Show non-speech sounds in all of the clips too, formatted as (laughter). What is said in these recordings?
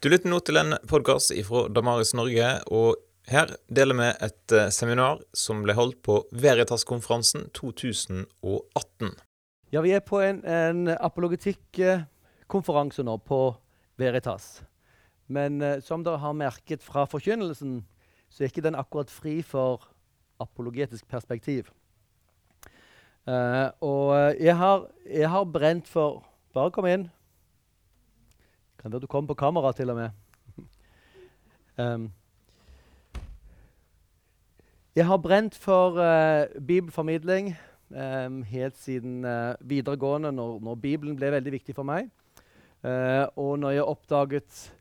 Du lytter nå til en podkast fra Damaris Norge, og her deler vi et eh, seminar som ble holdt på Veritas-konferansen 2018. Ja, vi er på en, en apologetikkonferanse nå på Veritas. Men uh, som dere har merket fra forkynnelsen, så er ikke den akkurat fri for apologetisk perspektiv. Uh, og jeg har, jeg har brent for Bare kom inn. Kan være du kom på kamera, til og med. um, jeg har brent for uh, bibelformidling um, helt siden uh, videregående, når, når, Bibelen ble veldig viktig for meg. Uh, og når jeg oppdaget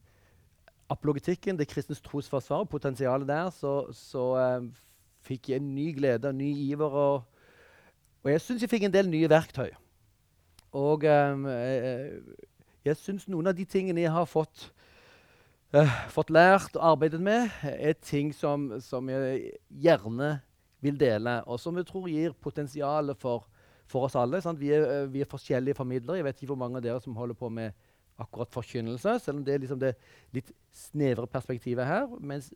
apologetikken, det kristnes trosforsvar, potensialet der, så, så fikk jeg ny glede, en ny iver. Og, og jeg syns jeg fikk en del nye verktøy. Og um, jeg syns noen av de tingene jeg har fått, uh, fått lært og arbeidet med, er ting som, som, jeg gjerne vil dele, og som jeg tror gir potensial for, for, oss alle. Vi er, uh, vi, er, forskjellige formidlere. Jeg vet ikke hvor mange av dere som holder på med akkurat forkynnelse, selv om det er liksom det litt snevre perspektivet her. Mens,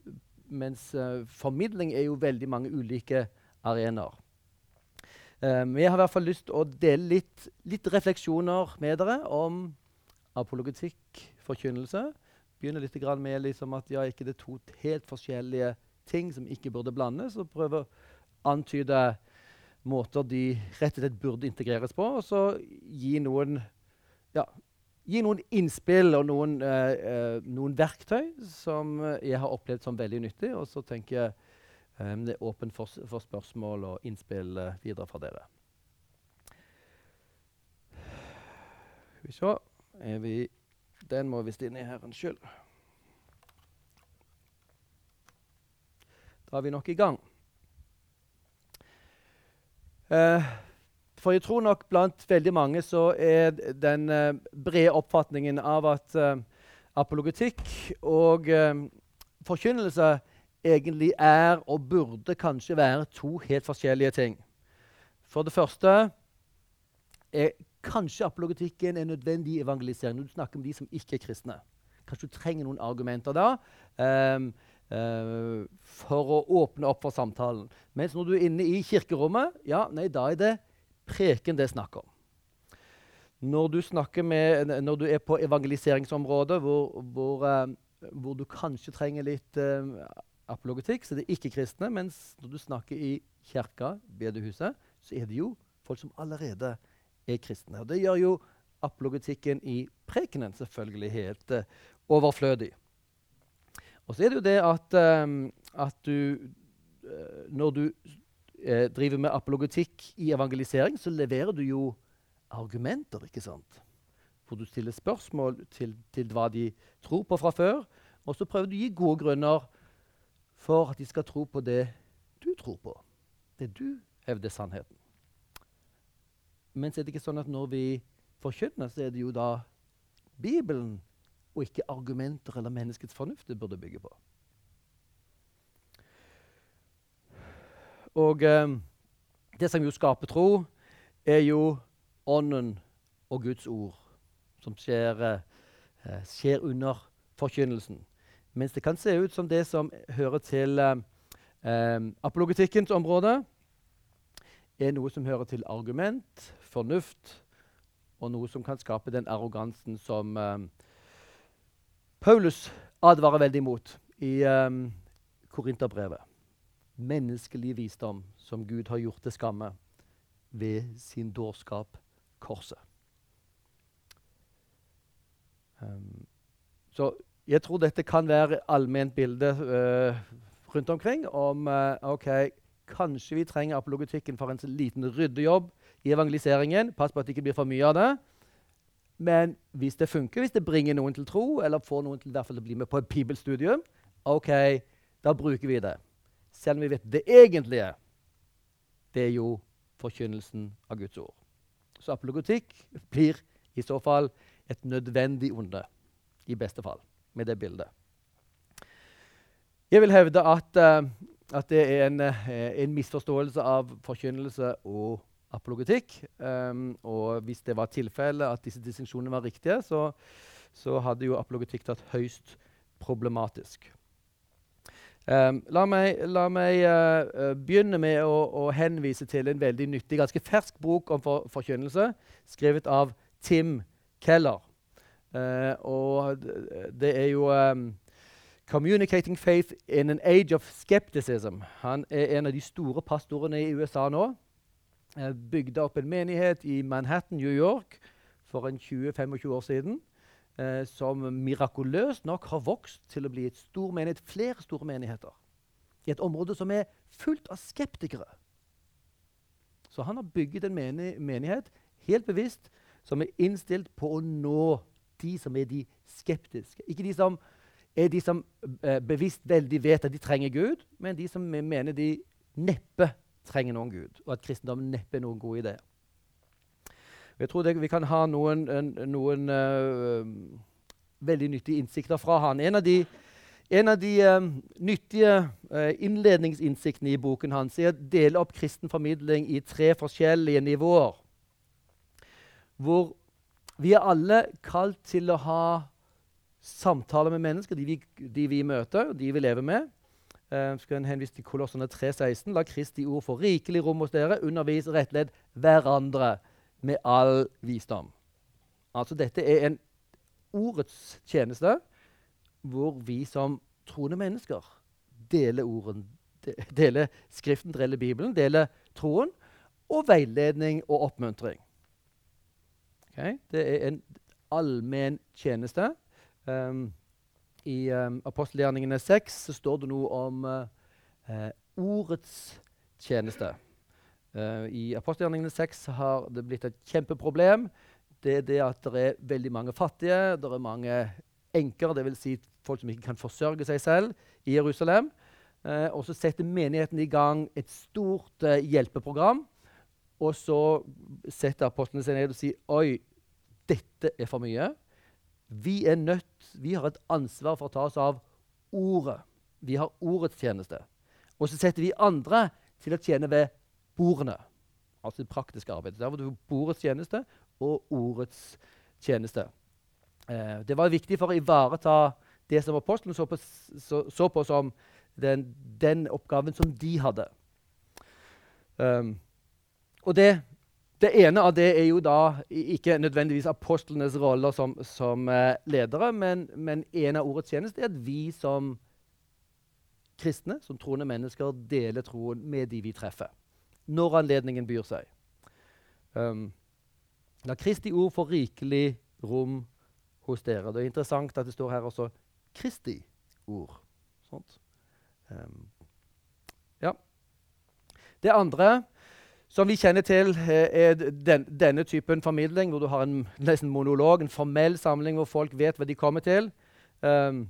mens uh, formidling er jo veldig mange ulike arenaer. Um, jeg har i hvert fall lyst til å dele litt, litt refleksjoner med dere om apologetikk, forkynnelse. Begynner litt med liksom at ja, ikke det er to helt forskjellige ting som ikke burde blandes. og prøver å antyde måter de rett og slett burde integreres på. Og så gi noen, ja, gi noen innspill og noen, eh, eh, noen, verktøy som jeg har opplevd som veldig nyttig. Og så tenker jeg eh, det er åpent for, for, spørsmål og innspill eh, videre fra dere. Skal vi se vi Den må visst inn i her en skyld. Da er vi nok i gang. Eh, for jeg tror nok blant veldig mange så er den eh, brede oppfatningen av at eh, apologetikk og eh, forkynnelse egentlig er og burde kanskje være to helt forskjellige ting. For det første er Kanskje apologetikken er nødvendig evangelisering når du snakker om de som ikke er kristne. Kanskje du trenger noen argumenter da um, uh, for å åpne opp for samtalen. Mens når du er inne i kirkerommet, ja, nei, da er det preken det er snakk om. Når du, med, når du, er på evangeliseringsområdet, hvor, hvor, uh, hvor du kanskje trenger litt uh, apologetikk, så det er ikke kristne. Mens når du snakker i kirka, bedehuset, så er det jo folk som allerede er kristne. Og Det gjør jo apologetikken i prekenen selvfølgelig helt uh, overflødig. Og så er det jo det at, um, at du uh, Når du uh, driver med apologetikk i evangelisering, så leverer du jo argumenter, ikke sant? Hvor du stiller spørsmål til, til hva de tror på fra før. Og så prøver du å gi gode grunner for at de skal tro på det du tror på. Det du hevder sannheten. Men er det ikke sånn at når vi forkynner, så er det jo da Bibelen og ikke argumenter eller menneskets fornuft det burde bygge på. Og eh, det som jo skaper tro, er jo Ånden og Guds ord som skjer, eh, skjer under forkynnelsen. Mens det kan se ut som det som hører til eh, eh apologetikkens område, er noe som hører til argument, fornuft, og noe som kan skape den arrogansen som um, Paulus advarer veldig imot i um, Korinterbrevet. Menneskelig visdom som Gud har gjort til skamme ved sin dårskap, korset. Um, så jeg tror dette kan være allment bilde uh, rundt omkring om uh, OK, Kanskje vi trenger apologetikken for en liten ryddejobb i evangeliseringen. Pass på at det ikke blir for mye av det. Men hvis det funker, hvis det bringer noen til tro, eller får noen til å bli med på et bibelstudium, ok, da bruker vi det. Selv om vi vet det egentlige, det er jo forkynnelsen av Guds ord. Så apologetikk blir i så fall et nødvendig onde, i beste fall, med det bildet. Jeg vil hevde at uh, at det er en, eh, en misforståelse av forkynnelse og apologetikk. Um, og hvis det var tilfellet at disse distinksjonene var riktige, så, så hadde jo apologetikk tatt høyst problematisk. Um, la meg, la meg uh, begynne med å, å, henvise til en veldig nyttig, ganske fersk bok om for, forkynnelse, skrevet av Tim Keller. Uh, og det er jo um, 'Communicating Faith in an Age of Skepticism'. Han er en av de store pastorene i USA nå. Uh, bygde opp en menighet i Manhattan, New York, for en 20-25 år siden eh, som mirakuløst nok har vokst til å bli et stor menighet, flere store menigheter. I et område som er fullt av skeptikere. Så han har bygget en menighet helt bevisst som er innstilt på å nå de som er de skeptiske. Ikke de som er de som eh, bevisst veldig vet at de trenger Gud, men de som mener de neppe trenger noen Gud, og at kristendommen neppe er noen god idé. Jeg tror det, vi kan ha noen, noen uh, veldig nyttige innsikter fra han. En av de, en av de uh, nyttige uh, innledningsinnsiktene i boken hans er å dele opp kristen formidling i tre forskjellige nivåer. Hvor vi er alle kalt til å ha samtaler med mennesker, de vi, de vi møter, de vi lever med. Uh, skal en henvise til Kolossene 3,16. La Kristi ord få rikelig rom hos dere. Undervis og rettledd hverandre med all visdom. Altså Dette er en ordets tjeneste hvor vi som troende mennesker deler orden, deler Skriften, deler Bibelen, deler troen, og veiledning og oppmuntring. Okay? Det er en allmenn tjeneste. Um, I um, apostelgjerningene 6 så står det noe om uh, ordets tjeneste. Uh, I apostelgjerningene 6 har det blitt et kjempeproblem. Det er det at det er veldig mange fattige, det er mange enker, dvs. Si folk som ikke kan forsørge seg selv, i Jerusalem. Uh, og så setter menigheten i gang et stort uh, hjelpeprogram. Og så setter apostlene seg ned og sier Oi, dette er for mye. Vi er nødt, vi har et ansvar for å ta oss av ordet. Vi har ordets tjeneste. Og så setter vi andre til å tjene ved bordene. Altså det praktiske arbeidet. Der var det bordets tjeneste og ordets tjeneste. Eh, det var viktig for å ivareta det som apostelen så på, så, så på som den, den, oppgaven som de hadde. Um, og det, det, ene av det er jo da ikke nødvendigvis apostlenes roller som, som uh, ledere, men, men, en av ordets tjeneste er at vi som kristne, som troende mennesker, deler troen med de vi treffer når anledningen byr seg. Um, la Kristi ord få rikelig rom hos dere. Det er interessant at det står her også Kristi ord. Um, ja. Det andre som vi kjenner til, eh, er den, denne typen formidling, hvor du har en nesten monolog, en formell samling hvor folk vet hva de kommer til. Um,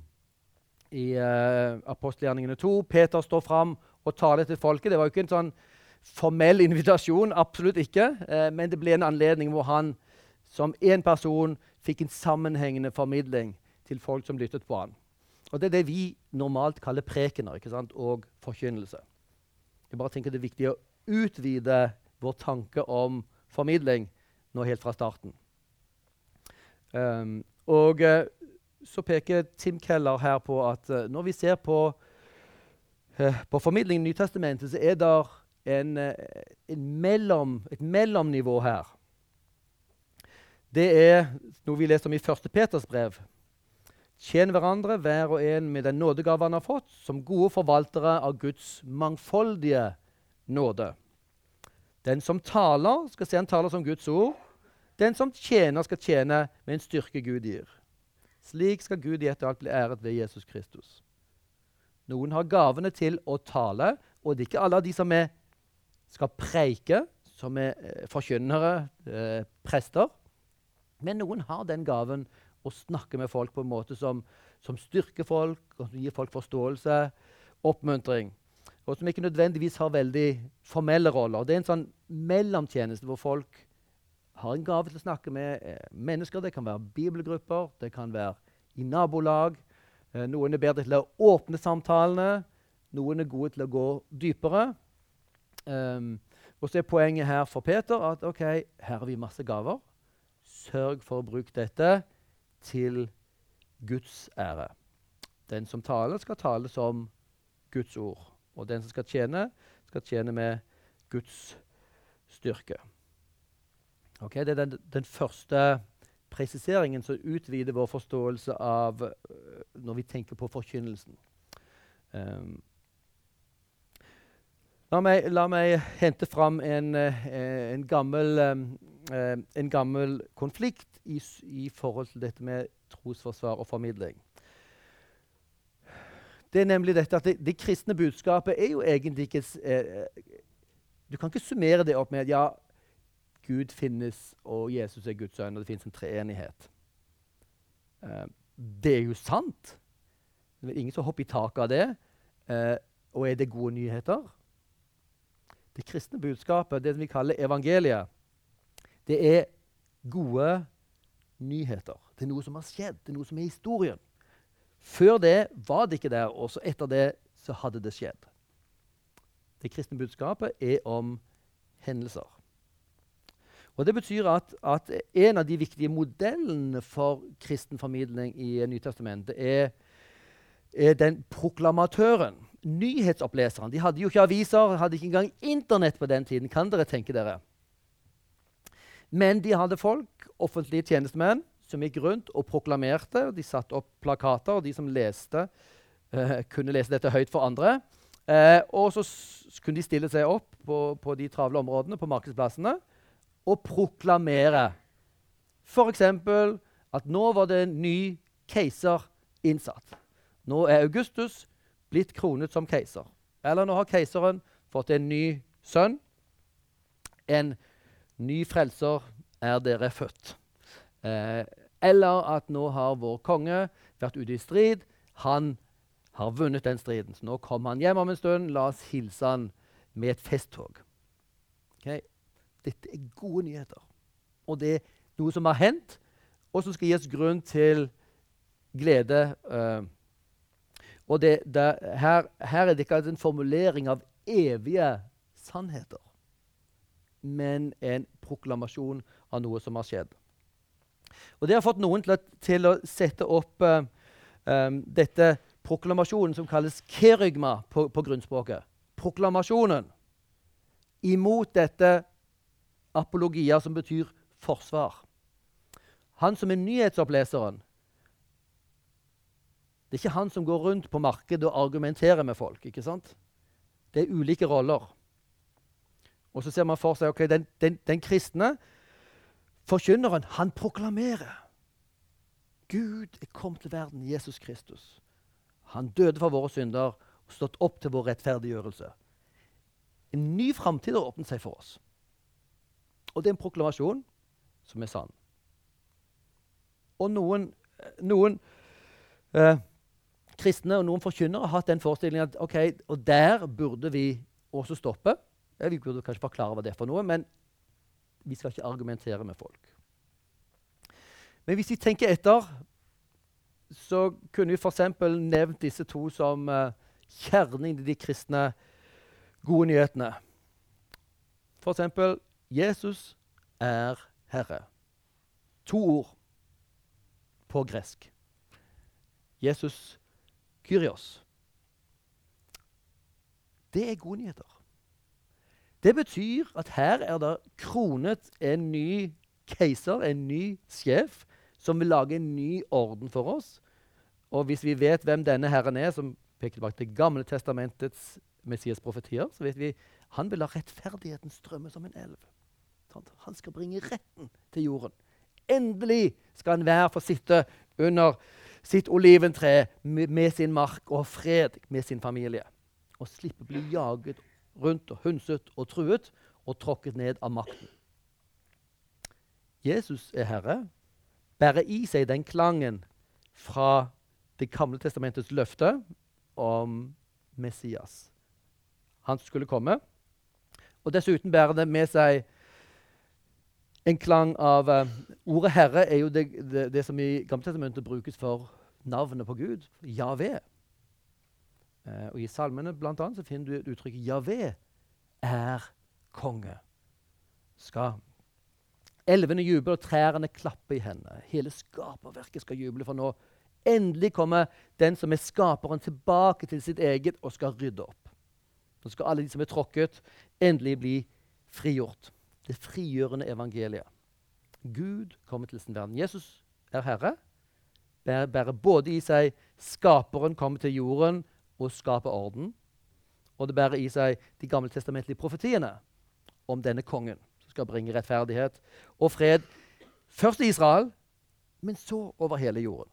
I uh, apostelgjerningene 2 Peter står fram og taler til folket. Det var jo ikke en sånn formell invitasjon, absolutt ikke. Uh, men det ble en anledning hvor han som én person fikk en sammenhengende formidling til folk som lyttet på han. Og Det er det vi normalt kaller prekener ikke sant? og forkynnelse. Jeg bare tenker Det er viktig å utvide vår tanke om formidling nå helt fra starten. Um, og uh, så peker Tim Keller her på at uh, når vi ser på, uh, på formidling i Nytestamentet, så er det en, eh, en mellom, et mellomnivå her. Det er noe vi leser om i 1. Peters brev. Tjen hverandre, hver og en med den nådegave han har fått, som gode forvaltere av Guds mangfoldige nåde. Den som taler, skal se han taler som Guds ord. Den som tjener, skal tjene med en styrke Gud gir. Slik skal Gud i etter alt bli æret ved Jesus Kristus. Noen har gavene til å tale, og det er ikke alle de som er skal preike, som er eh, forkynnere, eh, prester. Men noen har den gaven å snakke med folk på en måte som, som styrker folk, og som gir folk forståelse, oppmuntring. Og som ikke nødvendigvis har veldig formelle roller. Det er en sånn mellomtjeneste hvor folk har en gave til å snakke med eh, mennesker. Det kan være bibelgrupper, det kan være i nabolag. Eh, noen er bedre til å åpne samtalene, noen er gode til å gå dypere. Um, og så er poenget her for Peter at ok, her har vi masse gaver. Sørg for å bruke dette til Guds ære. Den som taler, skal tale som Guds ord. Og den som skal tjene, skal tjene med Guds styrke. Okay, det er den, den, første presiseringen som utvider vår forståelse av uh, når vi tenker på forkynnelsen. Um, la, meg, la, meg, hente fram en, uh, en, gammel, uh, en gammel, konflikt i, i, forhold til dette med trosforsvar og formidling. Det er nemlig dette at det, det kristne budskapet er jo egentlig ikke Du kan ikke summere det opp med at ja, Gud finnes, og Jesus er Guds sønn, og det finnes en treenighet. Eh, det er jo sant. Det er ingen som hopper i taket av det. Eh, og er det gode nyheter? Det kristne budskapet, det vi kaller evangeliet, det er gode nyheter. Det er noe som har skjedd, det er noe som er historien. Før det var det ikke der, og så etter det så hadde det skjedd. Det kristne budskapet er om hendelser. Og Det betyr at, at, en av de viktige modellene for kristen formidling i Nytestamentet er, er den proklamatøren, nyhetsoppleseren. De hadde jo ikke aviser, hadde ikke engang Internett på den tiden. Kan dere tenke dere? Men de hadde folk, offentlige tjenestemenn, som gikk rundt og proklamerte. De satte opp plakater, og de som leste, uh, kunne lese dette høyt for andre. Uh, og så kunne de stille seg opp på, på de travle områdene, på markedsplassene og proklamere. F.eks. at nå var det en ny keiser innsatt. Nå er Augustus blitt kronet som keiser. Eller nå har keiseren fått en ny sønn. En ny frelser er dere født. Eh, eller at nå har vår konge vært ute i strid. Han har vunnet den striden. Så nå kommer han hjem om en stund. La oss hilse han med et festtog. Okay. Dette er gode nyheter. Og det er noe som har hendt, og som skal gi oss grunn til glede. Uh, og det, det, her, her, er det ikke en formulering av evige sannheter, men en proklamasjon av noe som har skjedd. Og Det har fått noen til å, til å sette opp uh, um, dette proklamasjonen som kalles kerygma på, på grunnspråket. Proklamasjonen imot dette apologia, som betyr forsvar. Han som er nyhetsoppleseren Det er ikke han som går rundt på markedet og argumenterer med folk. ikke sant? Det er ulike roller. Og så ser man for seg ok, den, den, den kristne forkynneren, han proklamerer. Gud er kommet til verden, Jesus Kristus. Han døde for våre synder og stått opp til vår rettferdiggjørelse. En ny framtid har åpnet seg for oss. Og det er en proklamasjon som er sann. Og noen, noen eh, kristne og noen forkynnere har hatt den forestillingen at ok, og der burde vi også stoppe. Vi burde kanskje forklare hva det er for noe, men vi skal ikke argumentere med folk. Men hvis vi tenker etter, så kunne vi f.eks. nevnt disse to som uh, kjernen i de kristne gode nyhetene. F.eks. Jesus er Herre. To ord på gresk. Jesus Kyrios. Det er gode nyheter. Det betyr at her er det kronet en ny keiser, en ny sjef, som vil lage en ny orden for oss. Og hvis vi vet hvem denne herren er, som peker tilbake til Gamle testamentets Messias-profetier, så vet vi han vil la rettferdigheten strømme som en elv. Han skal bringe retten til jorden. Endelig skal enhver få sitte under sitt oliventre med sin mark og fred med sin familie. Og slippe å bli jaget rundt og hundset og truet og tråkket ned av makten. Jesus er Herre, bærer i seg den klangen fra Det gamle testamentets løfte om Messias. Han skulle komme. Og dessuten bærer det med seg en klang av uh, Ordet 'Herre' er jo det, det, det som i Gammeltestamentet brukes for navnet på Gud, Javé. Uh, og I salmene blant annet, så finner du uttrykket 'Javé er konge'. Skal Elvene jubler, og trærne klapper i hendene. Hele skaperverket skal juble, for nå endelig kommer den som er skaperen, tilbake til sitt eget og skal rydde opp. Nå skal alle de som er tråkket, endelig bli frigjort. Det frigjørende evangeliet. Gud kommer til sin verden. Jesus er Herre. Bærer både i seg skaperen kommer til jorden og skaper orden. Og det bærer i seg de gammeltestamentlige profetiene om denne kongen som skal bringe rettferdighet og fred. Først i Israel, men så over hele jorden.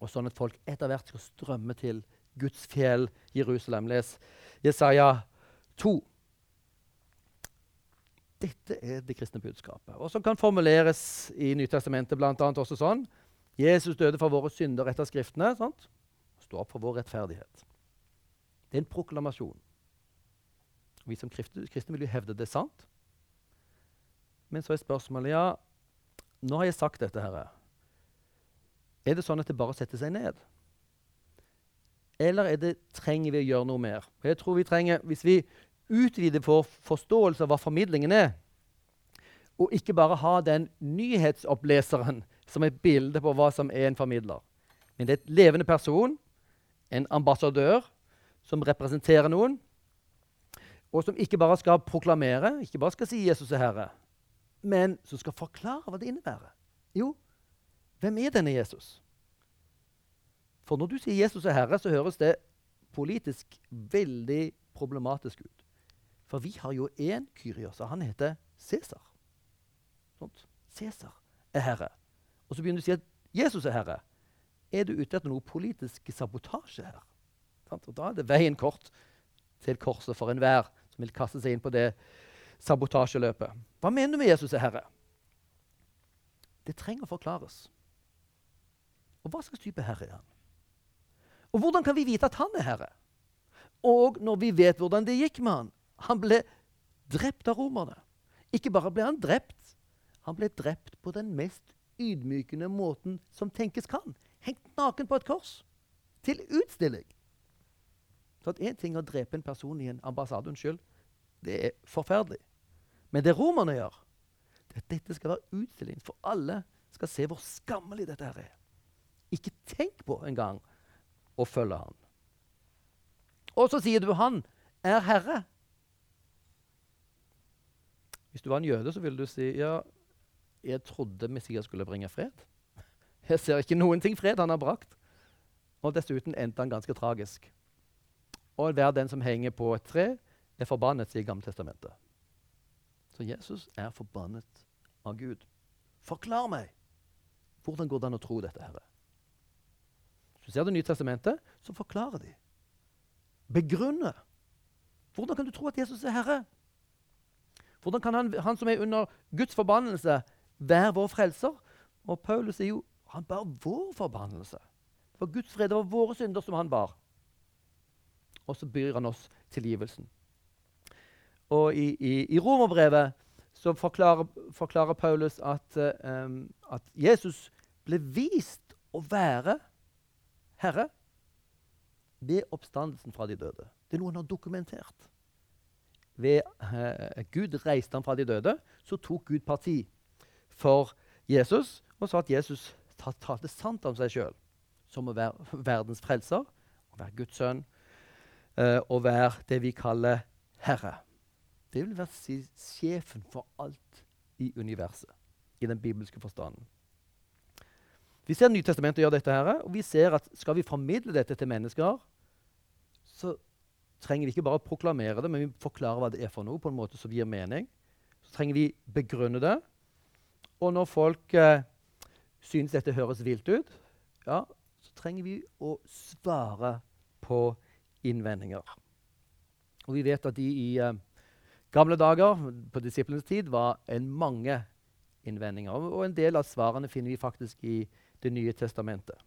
Og sånn at folk etter hvert skal strømme til Guds fjell, Jerusalem. Les Jesaja 2. Dette er det kristne budskapet, og som kan formuleres i Nytestamentet bl.a. også sånn. Jesus døde for våre synder etter Skriftene. sant? Stå opp for vår rettferdighet. Det er en proklamasjon. Vi som kristne vil jo hevde det er sant. Men så er spørsmålet ja, nå har jeg sagt dette. her. Er det sånn at det bare setter seg ned? Eller det, trenger vi å gjøre noe mer? Jeg tror vi trenger, Hvis vi utvider vår forståelse av hva formidlingen er, og ikke bare ha den nyhetsoppleseren som et bilde på hva som er en formidler, men det er et levende person, en ambassadør, som representerer noen, og som ikke bare skal proklamere, ikke bare skal si 'Jesus er Herre', men som skal forklare hva det innebærer. Jo, hvem er denne Jesus? For når du sier 'Jesus er Herre', så høres det politisk veldig problematisk ut. For vi har jo én Kyrios, og han heter Cæsar. Cæsar er herre. Og så begynner du å si at Jesus er herre. Er du ute etter noe politisk sabotasje her? Og da er det veien kort til korset for enhver som vil kaste seg inn på det sabotasjeløpet. Hva mener du med Jesus er herre? Det trenger å forklares. Og hva slags type herre er han? Og hvordan kan vi vite at han er herre? Og når vi vet hvordan det gikk med han? Han ble drept av romerne. Ikke bare ble han drept, han ble drept på den mest ydmykende måten som tenkes kan. Hengt naken på et kors. Til utstilling. Så at Én ting å drepe en person i en ambassade, unnskyld, det er forferdelig. Men det romerne gjør, det er at dette skal være utstilling, for alle skal se hvor skammelig dette her er. Ikke tenk på engang å følge han. Og så sier du han er herre. Hvis du var en jøde, så ville du si ja, jeg trodde Messias skulle bringe fred. Jeg ser ikke noen ting fred han har brakt. Og dessuten endte han ganske tragisk. Og hver den som henger på et tre, er forbannet, sier Gammeltestamentet. Så Jesus er forbannet av Gud. Forklar meg! Hvordan går det an å tro dette? Herre? Hvis du ser Det nye testamentet, så forklarer de. Begrunner. Hvordan kan du tro at Jesus er Herre? Hvordan kan han, han som er under Guds forbannelse, være vår frelser? Og Paulus er jo han bar vår forbannelse. For Guds fred var våre synder som han bar. Og så byr han oss tilgivelsen. Og i, i, i Romerbrevet så forklarer, forklarer Paulus at, uh, at, Jesus ble vist å være Herre ved oppstandelsen fra de døde. Det er noe han har dokumentert. Ved uh, Gud reiste han fra de døde, så tok Gud parti for Jesus og sa at Jesus talte sant om seg sjøl som å være verdens frelser, å være Guds sønn, uh, å være det vi kaller Herre. Det vil være si, sjefen for alt i universet, i den bibelske forstanden. Vi ser Nytestamentet gjør dette, her, og vi ser at skal vi formidle dette til mennesker, så trenger vi ikke bare proklamere det, men vi forklarer hva det er for noe, på en måte som gir mening. Så trenger vi begrunne det. Og når folk eh, synes dette høres vilt ut, ja, så trenger vi å svare på innvendinger. Og vi vet at de i eh, gamle dager, på disiplenes tid, var en mange innvendinger. Og en del av svarene finner vi faktisk i Det nye testamentet.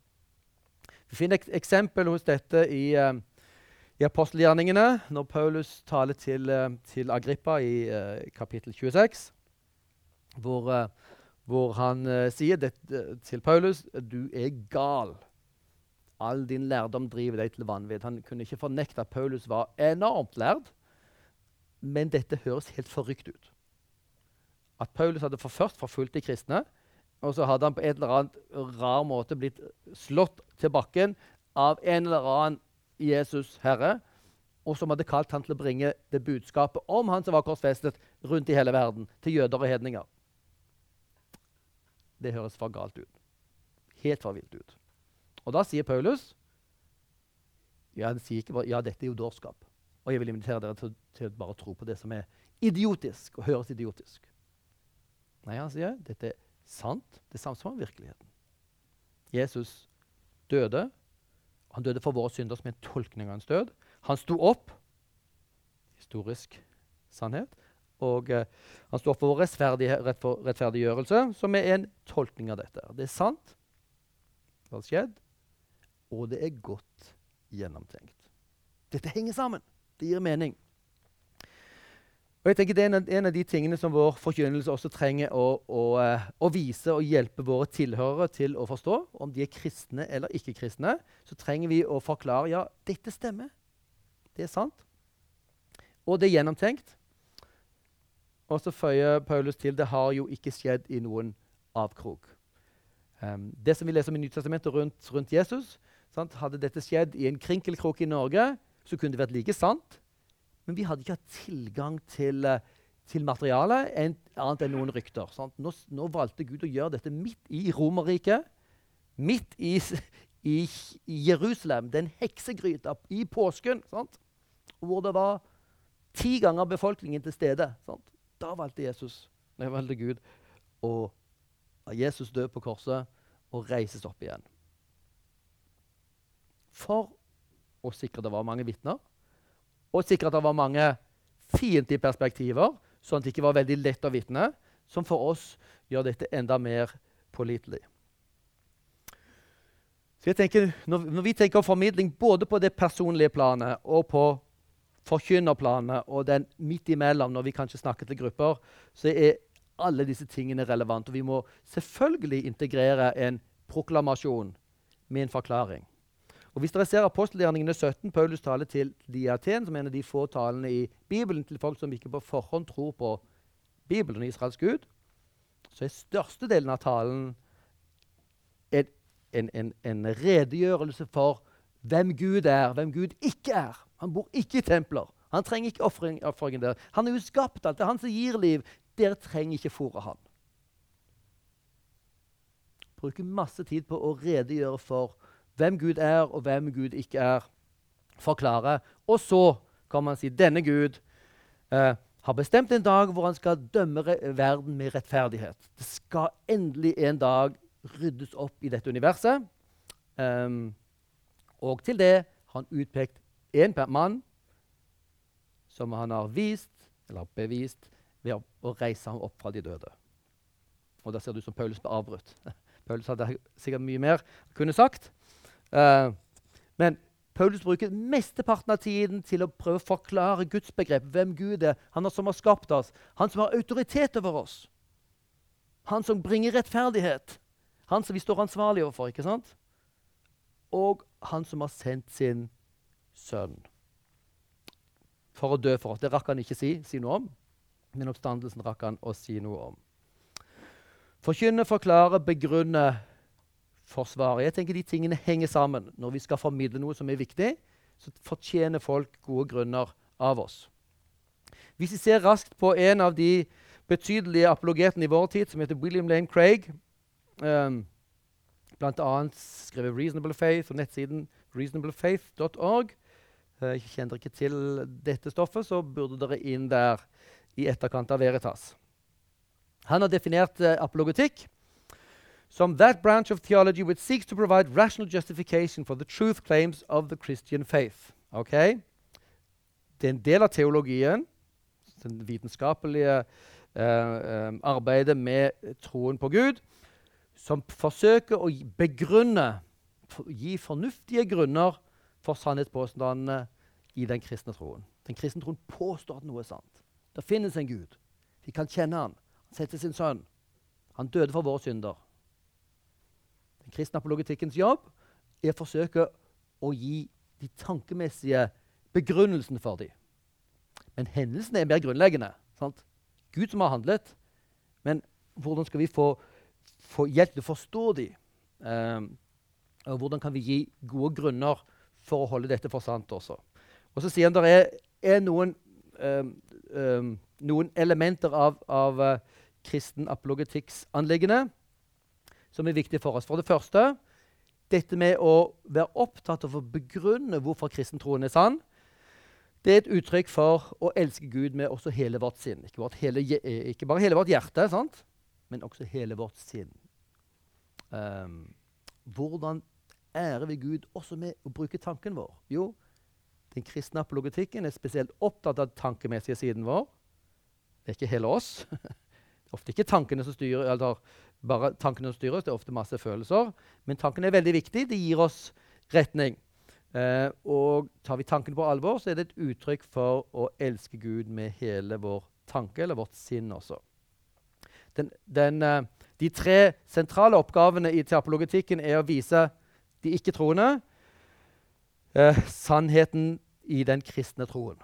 Vi finner et eksempel hos dette i, eh, i apostelgjerningene, når Paulus taler til, uh, til Agrippa i eh, kapittel 26, hvor hvor han uh, sier dette til Paulus du er gal. All din lærdom driver deg til vanvidd. Han kunne ikke fornekte at Paulus var enormt lærd, men dette høres helt forrykt ut. at Paulus hadde først forfulgt de kristne, og så hadde han på et eller annet rar måte blitt slått til bakken av en eller annen Jesus Herre, og som hadde kalt han til å bringe det budskapet om han som var korsfestet, rundt i hele verden, til jøder og hedninger. Det høres for galt ut. Helt for vilt ut. Og da sier Paulus ja, sier ikke bare, ja, dette er jo dårskap. Og jeg vil invitere dere til, til å bare tro på det som er idiotisk og høres idiotisk. Nei, han sier dette er sant. Det er samsvar med virkeligheten. Jesus døde. Han døde for våre synder som en tolkning av hans død. Han sto opp. Historisk sannhet. Og eh, han står for vår rettferdiggjørelse, som er en tolkning av dette. Det er sant. Det har skjedd. Og det er godt gjennomtenkt. Dette henger sammen. Det gir mening. Og jeg tenker Det er en, en av de tingene som vår forkynnelse også trenger å, å, eh, å, vise og hjelpe våre tilhørere til å forstå. Om de er kristne eller ikke kristne, så trenger vi å forklare ja, dette stemmer. Det er sant. Og det er gjennomtenkt. Og så føyer Paulus til det har jo ikke skjedd i noen avkrok. Um, det som vi leser om i Nytestamentet rundt, rundt Jesus, sant? Hadde dette skjedd i en krinkelkrok i Norge, så kunne det vært like sant. Men vi hadde ikke hatt tilgang til, uh, til materialet annet enn noen rykter. Nå, nå, valgte Gud å gjøre dette midt i Romerriket. Midt i, i, i Jerusalem, den heksegryta i påsken. Sant? Hvor det var ti ganger befolkningen til stede. Sant? Da valgte Jesus, nei, valgte Gud la Jesus dø på korset og reises opp igjen. For å sikre at det var mange vitner, og sikre at det var mange fiendtlige perspektiver, sånn at det ikke var veldig lett å vitne, som for oss gjør dette enda mer pålitelig. Så jeg tenker, når, når, vi tenker om formidling både på det personlige planet og på forkynnerplanet og den midt imellom, når vi kanskje snakker til grupper, så er alle disse tingene relevante. Og vi må selvfølgelig integrere en proklamasjon med en forklaring. Og Hvis dere ser apostelgjerningene 17, Paulus taler til de i Aten, som er en av de få talene i Bibelen til folk som ikke på forhånd tror på Bibelen og Israels Gud, så er størstedelen av talen en, en, en, en, redegjørelse for hvem Gud er, hvem Gud ikke er. Han bor ikke i templer. Han trenger ikke ofringen der. Han er jo skapt alt. Det er han som gir liv. Dere trenger ikke fòre han. Bruker masse tid på å redegjøre for hvem Gud er, og hvem Gud ikke er. Forklare. Og så kan man si denne Gud eh, har bestemt en dag hvor han skal dømme verden med rettferdighet. Det skal endelig en dag ryddes opp i dette universet. Um, og til det har han utpekt én mann som han har vist, eller bevist, ved å, reise ham opp fra de døde. Og Da ser det ut som Paulus ble avbrutt. (laughs) Paulus hadde sikkert mye mer kunne sagt. Uh, men Paulus bruker mesteparten av tiden til å prøve å forklare Guds begrep, hvem Gud er, han som har skapt oss, han som har autoritet over oss. Han som bringer rettferdighet. Han som vi står ansvarlig overfor. ikke sant? Og han som har sendt sin sønn for å dø for oss. Det rakk han ikke si, si noe om, men oppstandelsen rakk han å si noe om. Forkynne, forklare, begrunne forsvaret. Jeg tenker De tingene henger sammen. Når vi skal formidle noe som er viktig, så fortjener folk gode grunner av oss. Hvis vi ser raskt på en av de betydelige apologetene i vår tid, som heter William Lane Craig, um, bl.a. skrevet 'Reasonable Faith' og nettsiden reasonablefaith.org. Eh, kjenner dere ikke til dette stoffet, så burde dere inn der i etterkant av Veritas. Han har definert eh, apologetikk som that branch of theology which seeks to provide rational justification for the truth claims of the Christian faith. Okay? Det er en del av teologien, det vitenskapelige uh, uh, arbeidet med troen på Gud, som forsøker å begrunne, gi fornuftige grunner for sannhetspåstandene i den kristne troen. Den kristne troen påstår at noe er sant. Det finnes en Gud. Vi kan kjenne han. Han setter sin sønn. Han døde for våre synder. Den kristne apologetikkens jobb er å forsøke å gi de tankemessige begrunnelsene for dem. Men hendelsene er mer grunnleggende. Sant? Gud som har handlet, Men hvordan skal vi få, få hjelp til å forstå dem? Um, og hvordan kan vi gi gode grunner for å holde dette for sant også? Og så sier han det er, er noen, um, um, noen, elementer av, av uh, kristen apologetikksanliggende som er viktige for oss. For det første dette med å være opptatt av å begrunne hvorfor kristentroen er sann. Det er et uttrykk for å elske Gud med også hele vårt sinn. Ikke, hele, ikke bare hele vårt hjerte, sant? Men også hele vårt sinn. Um, hvordan ærer vi Gud også med å bruke tanken vår? Jo, den kristne apologetikken er spesielt opptatt av den tankemessige siden vår. Det er ikke hele oss. Det (laughs) er ofte ikke tankene som styrer, eller bare tankene som styrer oss. Det er ofte masse følelser. Men tankene er veldig viktig. Det gir oss retning. Eh, og tar vi tankene på alvor, så er det et uttrykk for å elske Gud med hele vår tanke, eller vårt sinn også. Den, den, uh, de tre sentrale oppgavene i teapologetikken er å vise de ikke-troende eh, sannheten i den kristne troen.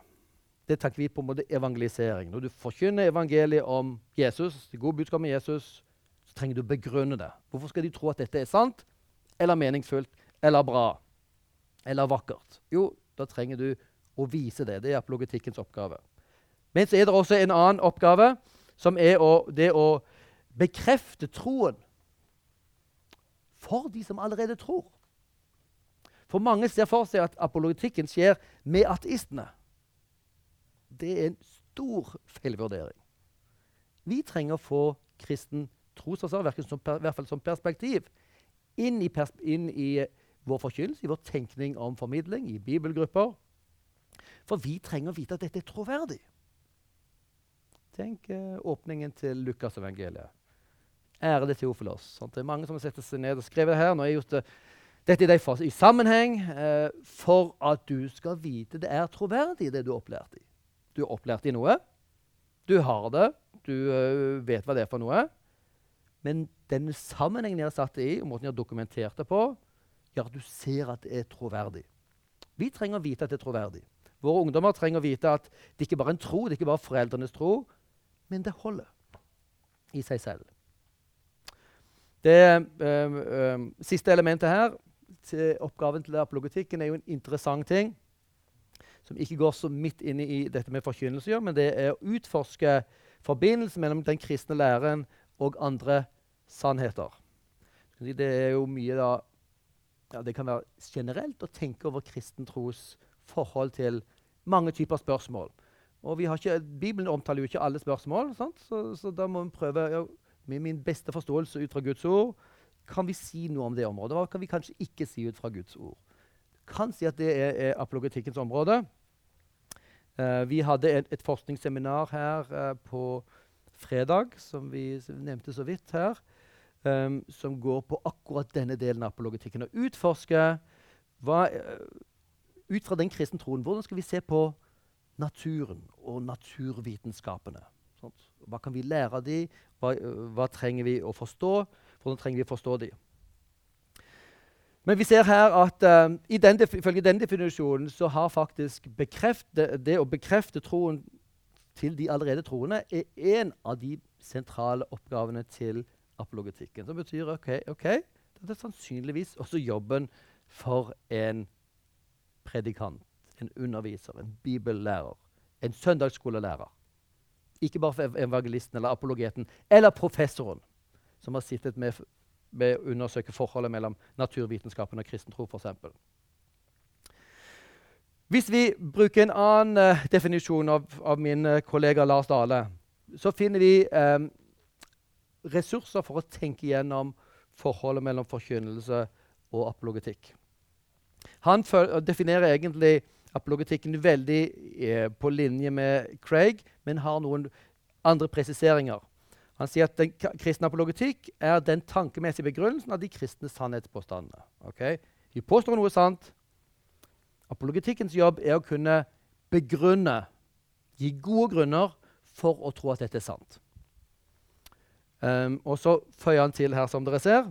Det tenker vi på en måte evangelisering. Når du forkynner evangeliet om Jesus, det gode budskapet om Jesus, så trenger du å begrunne det. Hvorfor skal de tro at dette er sant, eller meningsfullt, eller bra, eller vakkert? Jo, da trenger du å vise det. Det er apologetikkens oppgave. Men så er det også en annen oppgave som er å, det å bekrefte troen for de som allerede tror. For mange ser for seg at apologetikken skjer med ateistene. Det er en stor feilvurdering. Vi trenger å få kristen trosforsvar, i hvert fall som perspektiv, inn i, pers inn i vår forkynnelse, i vår tenkning om formidling, i bibelgrupper. For vi trenger å vite at dette er troverdig. Tenk eh, åpningen til Lukasevangeliet. Ærede Teofilos. Sant? Det er mange som har sett seg ned og skrevet det her. Nå har jeg gjort det, dette i, de i sammenheng eh, for at du skal vite det er troverdig, det du er opplært i. Du er opplært i noe. Du har det. Du uh, vet hva det er for noe. Men den sammenhengen jeg har satt det i, og måten jeg har dokumentert det på, gjør at du ser at det er troverdig. Vi trenger å vite at det er troverdig. Våre ungdommer trenger å vite at det ikke bare er en tro, det er ikke bare foreldrenes tro, men det holder i seg selv. Det øh, øh, siste elementet her, til oppgaven til apologetikken, er jo en interessant ting som ikke går så midt inn i dette med forkynnelse, men det er å utforske forbindelsen mellom den kristne læren og andre sannheter. Det er jo mye da, ja, det kan være generelt å tenke over kristen tros forhold til mange typer spørsmål. Og ikke, Bibelen omtaler jo ikke alle spørsmål, så, så, da må vi prøve ja, med min beste forståelse ut fra Guds ord kan vi si noe om det området. Hva kan vi kanskje ikke si ut fra Guds ord? Kan si at det er, er apologetikkens område. Uh, vi hadde et, et forskningsseminar her uh, på fredag, som vi nevnte så vidt her, um, som går på akkurat denne delen av apologetikken. Å utforske hva, uh, ut fra den kristne troen, hvordan skal vi se på naturen og naturvitenskapene. Sånt. Hva kan vi lære av dem? Hva, hva, trenger vi å forstå? Hvordan trenger vi å forstå dem? Men vi ser her at uh, den, ifølge den definisjonen så har faktisk bekrefte, det å bekrefte troen til de allerede troende er en av de sentrale oppgavene til apologetikken. Som betyr ok, ok, det er sannsynligvis også jobben for en predikant en underviser, en bibellærer, en søndagsskolelærer. Ikke bare for evangelisten eller apologeten eller professoren som har sittet med, med å undersøke forholdet mellom naturvitenskapen og kristen tro, f.eks. Hvis vi bruker en annen uh, definisjon av, av, min uh, kollega Lars Dale, så finner vi um, ressurser for å tenke gjennom forholdet mellom forkynnelse og apologetikk. Han definerer egentlig apologetikken veldig eh, på linje med Craig, men har noen andre presiseringer. Han sier at den kristne apologetikk er den tankemessige begrunnelsen av de kristne sannhetspåstandene. Okay? Vi påstår noe sant. Apologetikkens jobb er å kunne begrunne, gi gode grunner for å tro at dette er sant. Um, og så føyer han til her, som dere ser,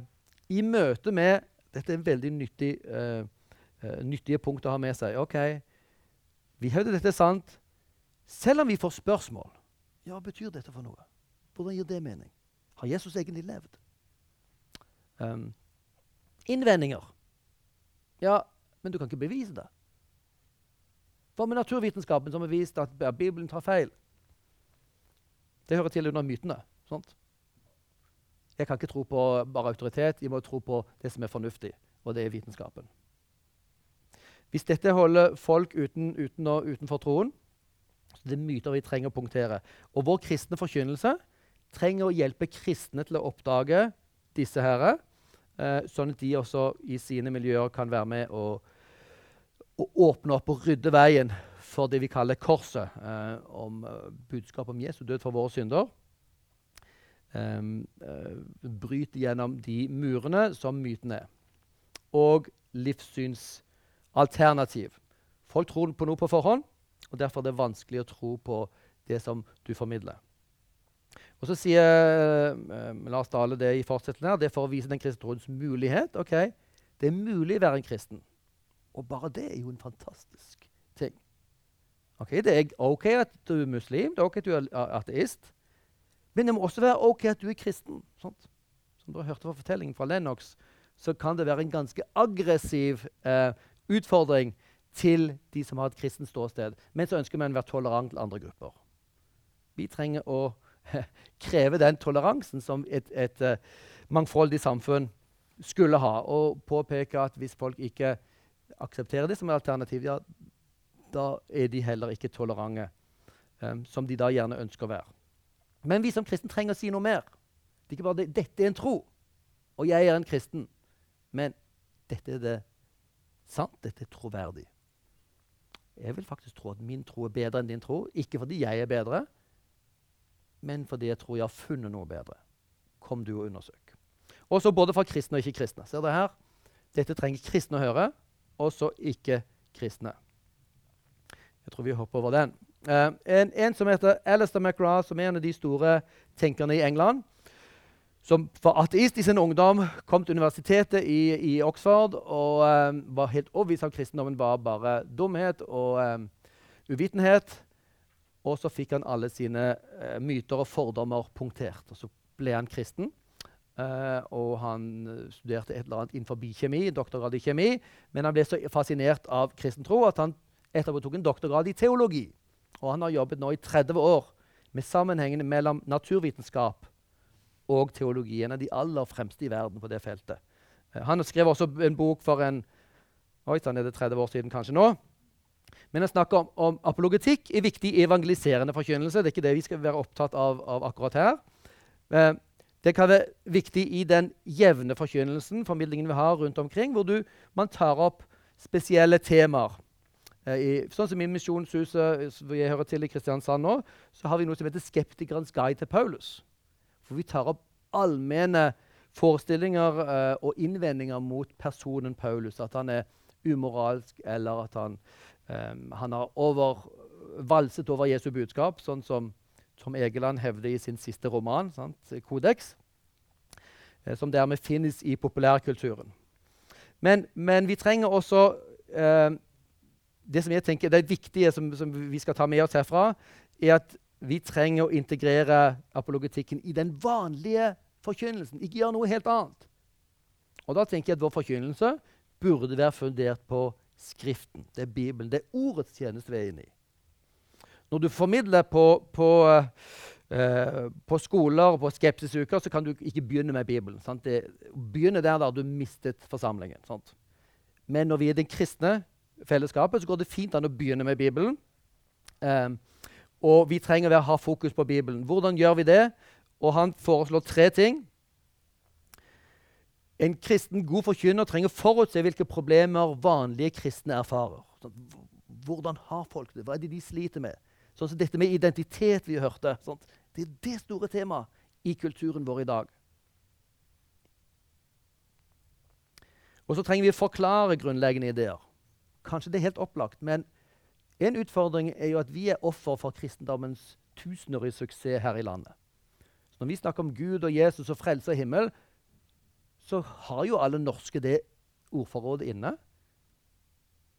i møte med Dette er en veldig nyttig, uh, uh, nyttige punkt å ha med seg. ok, vi hevder dette er sant, selv om vi får spørsmål. Ja, hva betyr dette for noe? Hvordan gir det mening? Har Jesus egentlig levd? Um, innvendinger. Ja, men du kan ikke bevise det. Hva med naturvitenskapen som har vist at Bibelen tar feil? Det hører til under mytene. Sant? Jeg kan ikke tro på bare autoritet, jeg må tro på det som er fornuftig, og det er vitenskapen. Hvis dette holder folk uten, uten og, utenfor troen, så det er myter vi trenger å punktere. Og vår kristne forkynnelse trenger å hjelpe kristne til å oppdage disse herre, eh, sånn at de også i sine miljøer kan være med og, og åpne opp og rydde veien for det vi kaller korset, eh, om uh, budskapet om Jesu død for våre synder. Um, uh, bryte gjennom de murene som myten er. Og livssynsalternativ. Folk tror på noe på forhånd, og derfor er det vanskelig å tro på det som du formidler. Og Så sier eh, Lars Dale det i fortsettelsen her, det er for å vise den kristne troens mulighet. Ok, Det er mulig å være en kristen. Og bare det er jo en fantastisk ting. Ok, Det er OK at du er muslim, det er OK at du er ateist. Men det må også være OK at du er kristen. Sånt. Som dere hørte fra fortellingen fra Lennox, så kan det være en ganske aggressiv eh, utfordring til de som har et kristent ståsted. Men så ønsker man å være tolerant til andre grupper. Vi trenger å (laughs) kreve den toleransen som et, et uh, mangfoldig samfunn skulle ha, og påpeke at hvis folk ikke aksepterer det som alternativ, ja, da er de heller ikke tolerante, um, som de da gjerne ønsker å være. Men vi som kristne trenger å si noe mer. Det er ikke bare det, Dette er en tro, og jeg er en kristen. Men dette er det sant, dette er troverdig. Jeg vil faktisk tro at min tro er bedre enn din tro. Ikke fordi jeg er bedre, men fordi jeg tror jeg har funnet noe bedre. Kom du og undersøk. Også både for kristne og ikke-kristne. Ser dere her? Dette trenger kristne å høre, også ikke-kristne. Jeg tror vi hopper over den. Uh, en, en, som heter Alistair McGrath, som er en av de store tenkerne i England. Som var ateist i sin ungdom, kom til universitetet i, i Oxford og um, var helt overbevist av kristendommen var bare dumhet og um, uvitenhet. Og så fikk han alle sine uh, myter og fordommer punktert. Og så ble han kristen. Uh, og han studerte et eller annet innenfor kjemi, doktorgrad i kjemi. Men han ble så fascinert av kristen tro at han etterpå tok en doktorgrad i teologi. Og han har jobbet nå i 30 år med sammenhengene mellom naturvitenskap og teologi. En av de aller fremste i verden på det feltet. Uh, han skrev også en bok for en Oi sånn er det 30 år siden kanskje nå? Men han snakker om, om apologetikk i viktig evangeliserende forkynnelse. Det er ikke det vi skal være opptatt av, av akkurat her. Uh, det kan være viktig i den jevne forkynnelsen formidlingen vi har rundt omkring, hvor du, man tar opp spesielle temaer. Eh, I, sånn som i Misjonshuset, hvor jeg hører til i Kristiansand nå, så har vi noe som heter 'Skeptikerens guide til Paulus'. For vi tar opp allmenne forestillinger eh, og innvendinger mot personen Paulus. At han er umoralsk, eller at han, eh, han har over, valset over Jesu budskap, sånn som Tom Egeland hevder i sin siste roman, sant? 'Kodeks', eh, som dermed finnes i populærkulturen. Men, men vi trenger også uh, det som jeg tenker det viktige som, som, vi skal ta med oss herfra, er at vi trenger å integrere apologetikken i den vanlige forkynnelsen. Ikke gjøre noe helt annet. Og da tenker jeg at vår forkynnelse burde være fundert på Skriften. Det er Bibelen. Det er ordets tjeneste vi er inne i. Når du formidler på, på, uh, på skoler og på skepsisuker, så kan du ikke begynne med Bibelen. Sant? Det, begynne der da du mistet forsamlingen. Sant? Men når vi er den kristne fellesskapet, så går det fint an å begynne med Bibelen. Um, og vi trenger å ha fokus på Bibelen. Hvordan gjør vi det? Og han foreslår tre ting. En kristen god forkynner trenger å forutse hvilke problemer vanlige kristne erfarer. Hvordan har folk det? Hva er det de sliter med? Sånn som Dette med identitet vi hørte. Sånn. Det er det store temaet i kulturen vår i dag. Og så trenger vi å forklare grunnleggende ideer. Kanskje det er helt opplagt, men en utfordring er jo at vi er offer for kristendommens tusenårige suksess her i landet. Så når vi snakker om Gud og Jesus og frelse og himmel, så har jo alle norske det ordforrådet inne.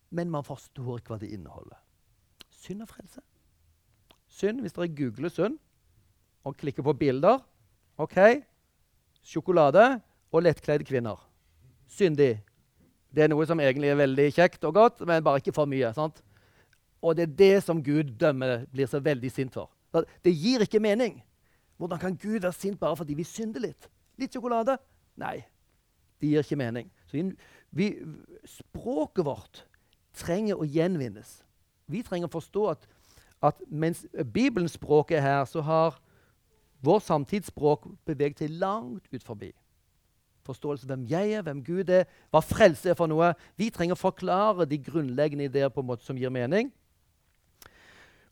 Men man forstår ikke hva det inneholder. Synd og frelse. Synd, hvis dere googler synd, og klikker på bilder. OK. Sjokolade og lettkledde kvinner. Syndig. Det er noe som egentlig er veldig kjekt og godt, men bare ikke for mye. sant? Og det er det som Gud dømmer, blir så veldig sint for. Det gir ikke mening. Hvordan kan Gud være sint bare fordi vi synder litt? Litt sjokolade? Nei. Det gir ikke mening. Så vi, språket vårt trenger å gjenvinnes. Vi trenger å forstå at, at mens Bibelens språk er her, så har vår samtidsspråk beveget seg langt ut forbi. Forståelse av hvem jeg er, hvem Gud er, hva frelse er for noe. Vi trenger å forklare de grunnleggende ideer på en måte som gir mening.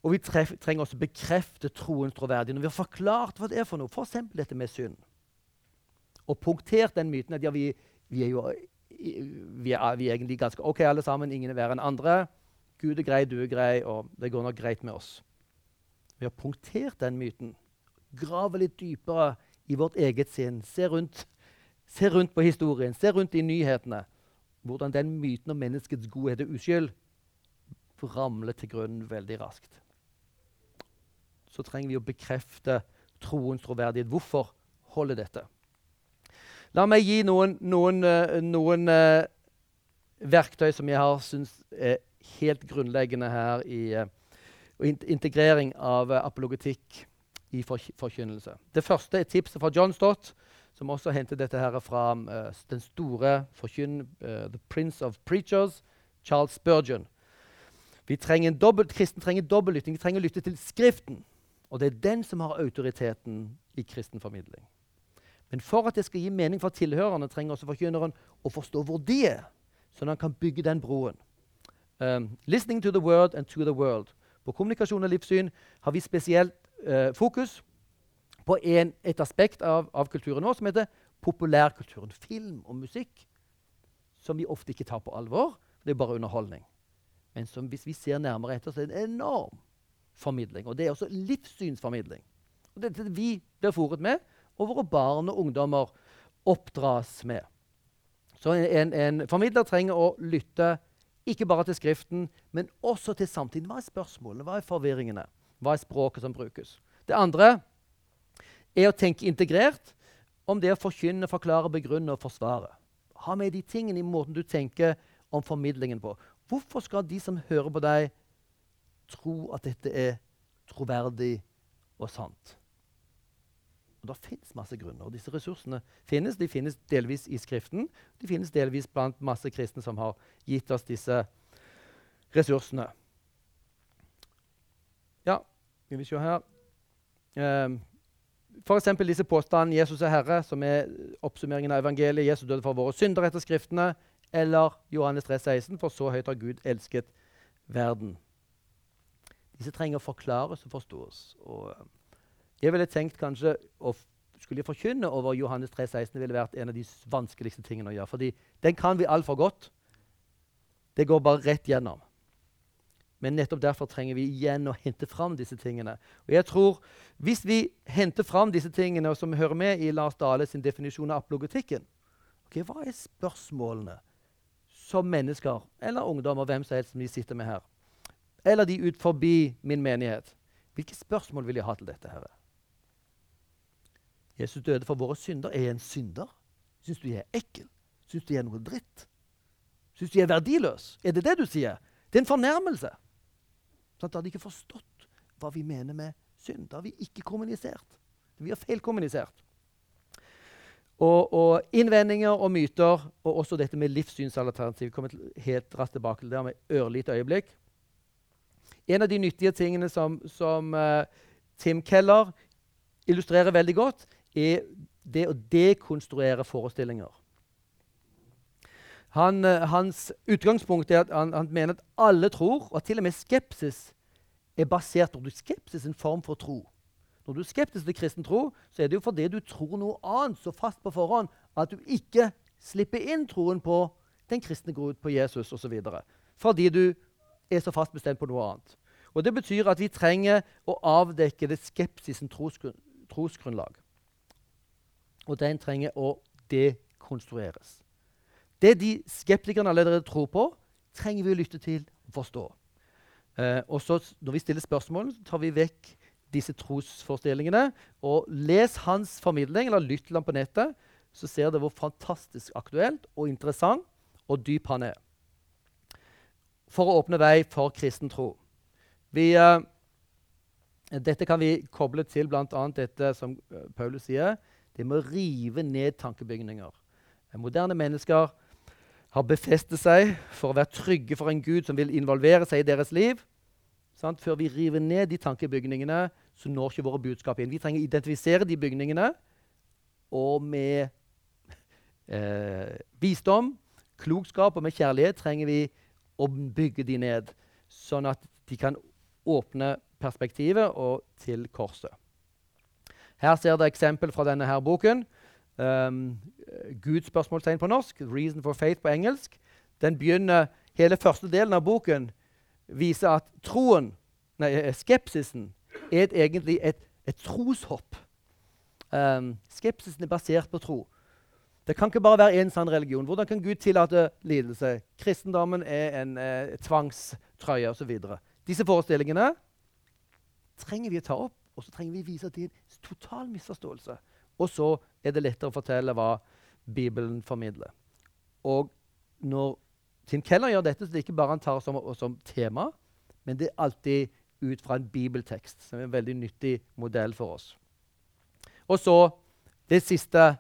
Og vi trenger også bekrefte troens troverdighet. Når vi har forklart hva det er for noe, f.eks. dette med synd, og punktert den myten at ja, vi, vi, er jo vi er, vi er, egentlig ganske OK alle sammen, ingen er verre enn andre. Gud er grei, du er grei, og det går nok greit med oss. Vi har punktert den myten. Grave litt dypere i vårt eget sinn. Se rundt, se rundt på historien, se rundt i nyhetene. Hvordan den myten om menneskets godhet og uskyld ramler til grunnen veldig raskt så trenger vi å bekrefte troens troverdighet. Hvorfor holder dette? La meg gi noen, noen, uh, noen uh, verktøy som jeg har syns er helt grunnleggende her i uh, integrering av apologetikk i forkynnelse. Det første er tipset fra John Stott, som også hentet dette her fra den store forkynn... The Prince of Preachers, Charles Spurgeon. Vi trenger en dobbelt, Kristen trenger dobbeltlytting. Vi trenger å lytte til Skriften. Og det er den som har autoriteten i kristen formidling. Men for at det skal gi mening for tilhørerne, trenger også forkynneren å forstå hvor de er, sånn at han kan bygge den broen. Um, listening to the word and to the world. På kommunikasjon og livssyn har vi spesielt uh, fokus på en, et aspekt av, av kulturen vår som heter populærkulturen. Film og musikk som vi ofte ikke tar på alvor. Det er bare underholdning. Men som, hvis vi ser nærmere etter, så er det en enorm formidling. Og det er også livssynsformidling. Og det er det vi blir fòret med, og våre barn og ungdommer oppdras med. Så en, en, formidler trenger å lytte ikke bare til Skriften, men også til samtiden. Hva er spørsmålene? Hva er forvirringene? Hva er språket som brukes? Det andre er å tenke integrert om det å forkynne, forklare, begrunne og forsvare. Ha med de tingene i måten du tenker om formidlingen på. Hvorfor skal de som hører på deg, tro at dette er troverdig og sant. Og Det finnes masse grunner. og Disse ressursene finnes. De finnes delvis i Skriften. De finnes delvis blant masse kristne som har gitt oss disse ressursene. Ja, vi se her um, F.eks. disse påstandene 'Jesus er Herre', som er oppsummeringen av evangeliet. 'Jesus døde for våre synder etter Skriftene'. Eller Johannes 3, 16, 'For så høyt har Gud elsket verden'. Disse trenger å forklares og forstås. Og eh, jeg ville tenkt kanskje å skulle jeg forkynne over Johannes 3, 16, ville vært en av de vanskeligste tingene å gjøre. fordi den kan vi altfor godt. Det går bare rett gjennom. Men nettopp derfor trenger vi igjen å hente fram disse tingene. Og jeg tror Hvis vi henter fram disse tingene, og som hører med i Lars Dale sin definisjon av apologetikken okay, Hva er spørsmålene som mennesker eller ungdommer hvem som helst som vi sitter med her, eller de ut forbi min menighet. Hvilke spørsmål vil jeg ha til dette? Herre? Jesus døde for våre synder. Er jeg en synder? Syns du jeg er ekkel? Syns du jeg er noe dritt? Syns du jeg er verdiløs? Er det det du sier? Det er en fornærmelse. Sånn, da hadde de ikke forstått hva vi mener med synd. Da har vi ikke kommunisert. Vi har feilkommunisert. Og, og, innvendinger og myter, og også dette med livssynsalternativ. Vi kommer helt raskt tilbake til det om et ørlite øyeblikk. En av de nyttige tingene som, som uh, Tim Keller illustrerer veldig godt, er det å dekonstruere forestillinger. Han, uh, hans utgangspunkt er at han, han, mener at alle tror, og til og med skepsis er basert på skepsis en form for tro. Når du er skeptisk til kristen tro, så er det jo fordi du tror noe annet så fast på forhånd at du ikke slipper inn troen på den kristne gud, på Jesus osv. Fordi du er så fast bestemt på noe annet. Og Det betyr at vi trenger å avdekke det skepsisen trosgrunn, trosgrunnlag. Og den trenger å dekonstrueres. Det de skeptikerne allerede tror på, trenger vi å lytte til og forstå. Eh, og så Når vi stiller spørsmål, tar vi vekk disse trosforestillingene. Og les hans formidling, eller lytt til ham på nettet, så ser dere hvor fantastisk aktuelt og interessant og dyp han er. For å åpne vei for kristen tro. Vi, uh, dette kan vi koble til bl.a. dette som uh, Paulus sier. Det med å rive ned tankebygninger. Moderne mennesker har befestet seg for å være trygge for en Gud som vil involvere seg i deres liv. Sant? Før vi river ned de tankebygningene, så når ikke våre budskap inn. Vi trenger å identifisere de bygningene, og med (laughs) eh, visdom, klokskap og med kjærlighet trenger vi å bygge de ned, sånn at de kan åpne perspektivet og til korset. Her ser dere eksempel fra denne her boken. Um, Guds spørsmålstegn på norsk, 'Reason for Faith' på engelsk. Den begynner, Hele første delen av boken viser at troen, nei, eh, skepsisen er et, egentlig et, et troshopp. Um, skepsisen er basert på tro. Det kan ikke bare være én sann religion. Hvordan kan Gud tillate lidelse? Kristendommen er en eh, tvangstrøye osv. Disse forestillingene trenger vi å ta opp, og så trenger vi å vise at det er en total misforståelse. Og så er det lettere å fortelle hva Bibelen formidler. Og når Tim Keller gjør dette, så det er ikke bare han tar som, som tema, men det er alltid ut fra en bibeltekst, som er en veldig nyttig modell for oss. Og så det siste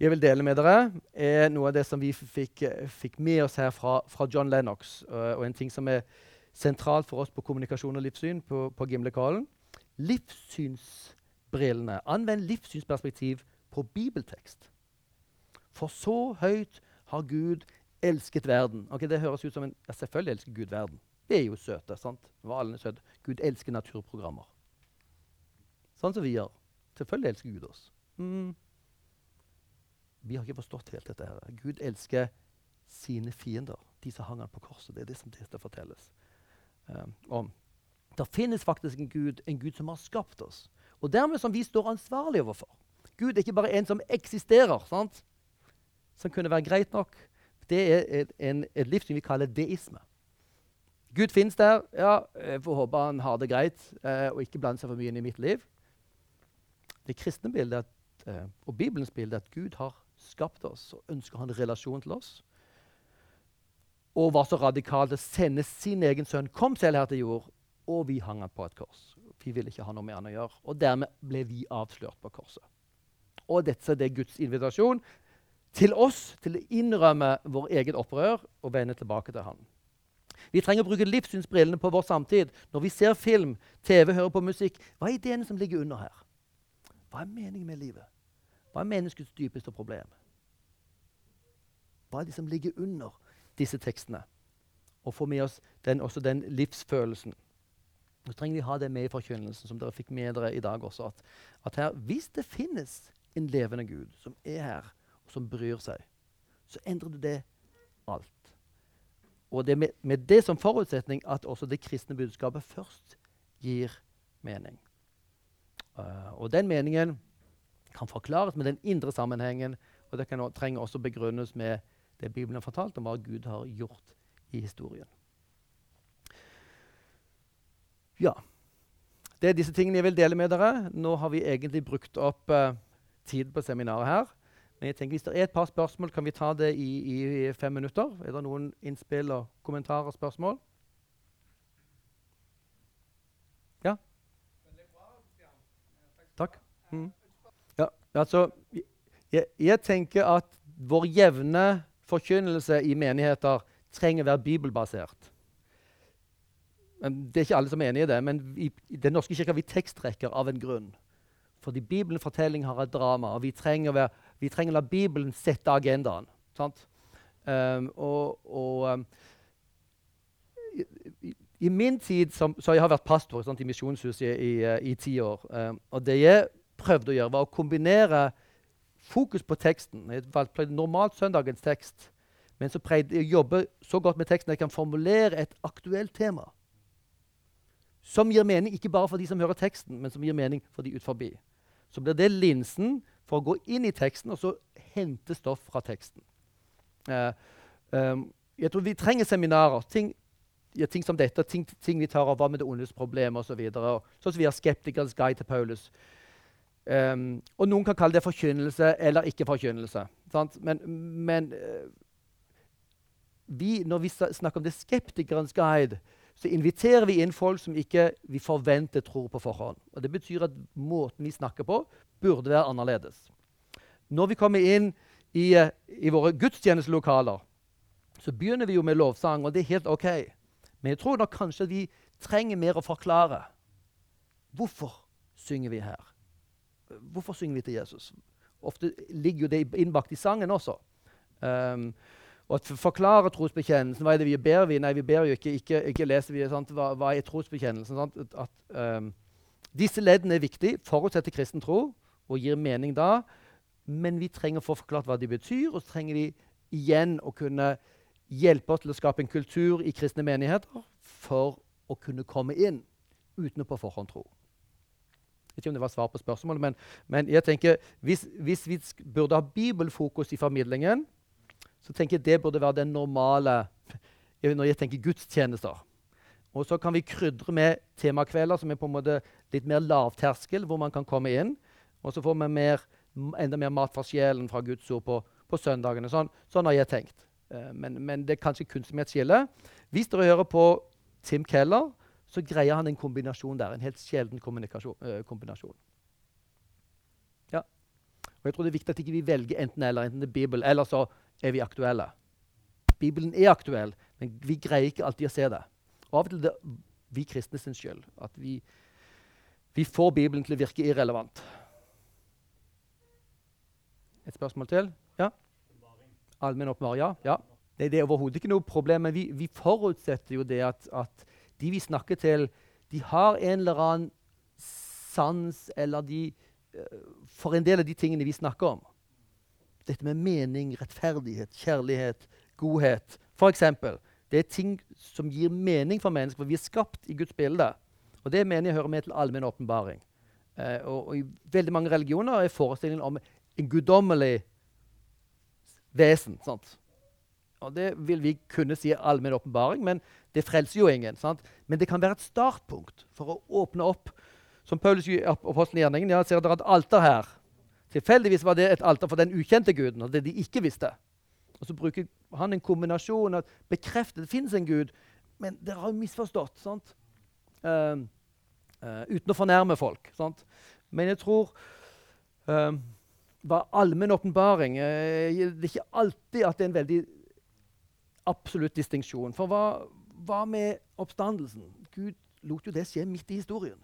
jeg vil dele med dere, er noe av det som vi fikk, fikk med oss her fra, fra John Lennox. Uh, og en ting som er sentralt for oss på kommunikasjon og livssyn på, på Gimlekollen. Livssynsbrillene. Anvend livssynsperspektiv på bibeltekst. For så høyt har Gud elsket verden. Okay, Det høres ut som en ja, Selvfølgelig elsker Gud verden. Vi er jo søte. sant? Hvalen er søt. Gud elsker naturprogrammer. Sånn som vi gjør. Selvfølgelig elsker Gud oss. Mm. Vi har ikke forstått helt dette. her. Gud elsker sine fiender, de som hang han på korset. Det er det som det fortelles um, om. Det finnes faktisk en Gud, en Gud som har skapt oss, og dermed som vi står ansvarlig overfor. Gud er ikke bare en som eksisterer, sant? som kunne være greit nok. Det er et, en, et livssyn vi kaller deisme. Gud finnes der. Ja, jeg får håpe han har det greit eh, og ikke blander seg for mye inn i mitt liv. Det kristne bildet eh, og Bibelens bilde at Gud har skapt oss og ønsker å ha en relasjon til oss. Og var så radikalt å sende sin egen sønn, kom selv her til jord, og vi hang han på et kors. Vi ville ikke ha noe med han å gjøre. Og dermed ble vi avslørt på korset. Og dette er Guds invitasjon til oss til å innrømme vår eget opprør og vende tilbake til Han. Vi trenger å bruke livssynsbrillene på vår samtid. Når vi ser film, TV, hører på musikk, hva er ideene som ligger under her? Hva er meningen med livet? Hva er menneskets dypeste problem? Hva er det som ligger under disse tekstene? Og få med oss den, også den livsfølelsen. Så trenger vi ha det med i forkynnelsen, som dere fikk med dere i dag også. At, at her, hvis det finnes en levende Gud som er her, og som bryr seg, så endrer det det alt. Og det med, med det som forutsetning at også det kristne budskapet først gir mening. Uh, og den meningen kan forklares med den indre sammenhengen, og det kan, trenger også begrunnes med det Bibelen har fortalt om hva Gud har gjort i historien. Ja. Det er disse tingene jeg vil dele med dere. Nå har vi egentlig brukt opp uh, tid på seminaret her. Men jeg tenker hvis det er et par spørsmål, kan vi ta det i, i fem minutter. Er det noen innspill og kommentarer og spørsmål? Ja? Takk. Mm. Altså, jeg, jeg, tenker at vår jevne forkynnelse i menigheter trenger å være bibelbasert. Det er ikke alle som er enig i det, men i, i Den norske kirke vi teksttrekker av en grunn. Fordi Bibelens fortelling har et drama, og vi trenger, være, vi trenger å la Bibelen sette agendaen. Um, og, og um, i, i, min tid som, så jeg har vært pastor sant, i Misjonshuset i, i, i, ti år. Um, og det jeg prøvde å gjøre, var å kombinere fokus på teksten. Jeg valgte normalt søndagens tekst, men så pleide jeg å jobbe så godt med teksten at jeg kan formulere et aktuelt tema. Som gir mening ikke bare for de som hører teksten, men som gir mening for de ut forbi. Så blir det linsen for å gå inn i teksten og så hente stoff fra teksten. Uh, um, jeg tror vi trenger seminarer. Ting, ja, ting som dette, ting, ting, vi tar av hva med det ondes problem osv. Sånn som vi har Skeptiker's guide til Paulus. Um, og noen kan kalle det forkynnelse eller ikke forkynnelse. Sant? Men, men uh, vi, når vi snakker om det skeptikerens guide, så inviterer vi inn folk som ikke vi forventer tror på forhånd. Og Det betyr at måten vi snakker på, burde være annerledes. Når vi kommer inn i, uh, i våre gudstjenestelokaler, så begynner vi jo med lovsang, og det er helt OK. Men jeg tror nok kanskje vi trenger mer å forklare. Hvorfor synger vi her? Hvorfor synger vi til Jesus? Ofte ligger jo det innbakt i sangen også. Um, og forklare trosbekjennelsen. Hva er det vi ber vi? Nei, vi ber jo ikke. Ikke, ikke leser vi. Sant? Hva, hva er trosbekjennelsen? At, at, um, disse leddene er viktige, forutsetter kristen tro og gir mening da. Men vi trenger å få forklart hva de betyr, og så trenger vi igjen å kunne hjelpe oss til å skape en kultur i kristne menigheter for å kunne komme inn uten å på forhånd tro. Vet ikke om det var svar på spørsmålet, men, men jeg tenker hvis, hvis, vi burde ha bibelfokus i formidlingen, så tenker jeg det burde være den normale når jeg tenker gudstjenester. Og så kan vi krydre med temakvelder som er på en måte litt mer lavterskel, hvor man kan komme inn. Og så får vi mer, enda mer mat for sjelen fra Guds ord på, på søndagene. Sånn, sånn har jeg tenkt. Eh, men, men, det er kanskje kunst med et skille. Hvis dere hører på Tim Keller, så greier han en kombinasjon der. En helt sjelden uh, kombinasjon. Ja. Og jeg tror det er viktig at ikke vi ikke velger enten eller, enten det er Bibel, eller så er vi aktuelle. Bibelen er aktuell, men vi greier ikke alltid å se det. Og Av og til er det vi kristne sin skyld. At vi, vi får Bibelen til å virke irrelevant. Et spørsmål til? Ja? Allmenn oppbevaring, ja. ja. Det, det er overhodet ikke noe problem. Men vi, vi forutsetter jo det at, at, de vi snakker til, de har en eller annen sans eller de uh, For en del av de tingene vi snakker om. Dette med mening, rettferdighet, kjærlighet, godhet. Eksempel, det er ting som gir mening for mennesker, for vi er skapt i Guds bilde. Og det mener jeg hører med til allmenn åpenbaring. Eh, og, og, I veldig mange religioner er forestillingen om en guddommelig vesen. Sant? Og Det vil vi kunne si er allmenn åpenbaring, men det frelser jo ingen. Sant? Men det kan være et startpunkt for å åpne opp. Som Paulus i apostelgjerningen ja, ser dere et alter her. Tilfeldigvis var det et alter for den ukjente guden, og det de ikke visste. Og Så bruker han en kombinasjon at bekrefter det fins en gud, men dere har jo misforstått. sant? Uh, uh, uten å fornærme folk. Sant? Men jeg tror uh, var allmenn åpenbaring. uh, det er ikke alltid at det er en veldig absolutt distinksjon. For hva, hva, med oppstandelsen? Gud lot jo det skje midt i historien.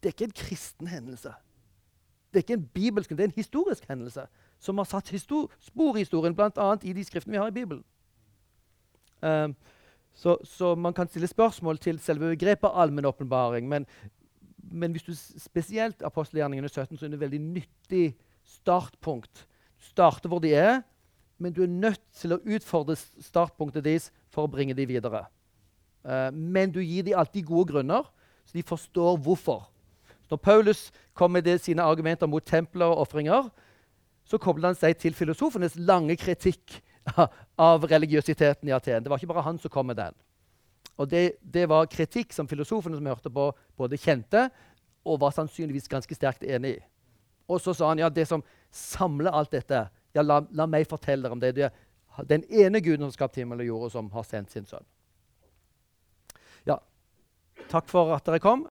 Det er ikke en kristen hendelse. Det er ikke en bibelsk, det er en historisk hendelse som har satt spor i historien, bl.a. i de skriftene vi har i Bibelen. Um, så, så, man kan stille spørsmål til selve begrepet allmenn åpenbaring. Men, men, hvis du spesielt apostelgjerningene 17, så er det veldig nyttig startpunkt. Du starter hvor de er, men du er nødt til å utfordre startpunktet deres for å bringe dem videre. Uh, men du gir dem alltid gode grunner, så de forstår hvorfor. Når Paulus kom med sine argumenter mot templer og ofringer, så koblet han seg til filosofenes lange kritikk (laughs) av religiøsiteten i Aten. Det var ikke bare han som kom med den. Og det, det var kritikk som filosofene som hørte på, både kjente og var sannsynligvis ganske sterkt enig i. Og så sa han ja, det som samler alt dette ja, la, la meg fortelle dere om det. det er den ene guden som skapte himmel og jord, og som har sendt sin sønn. Ja, takk for at dere kom.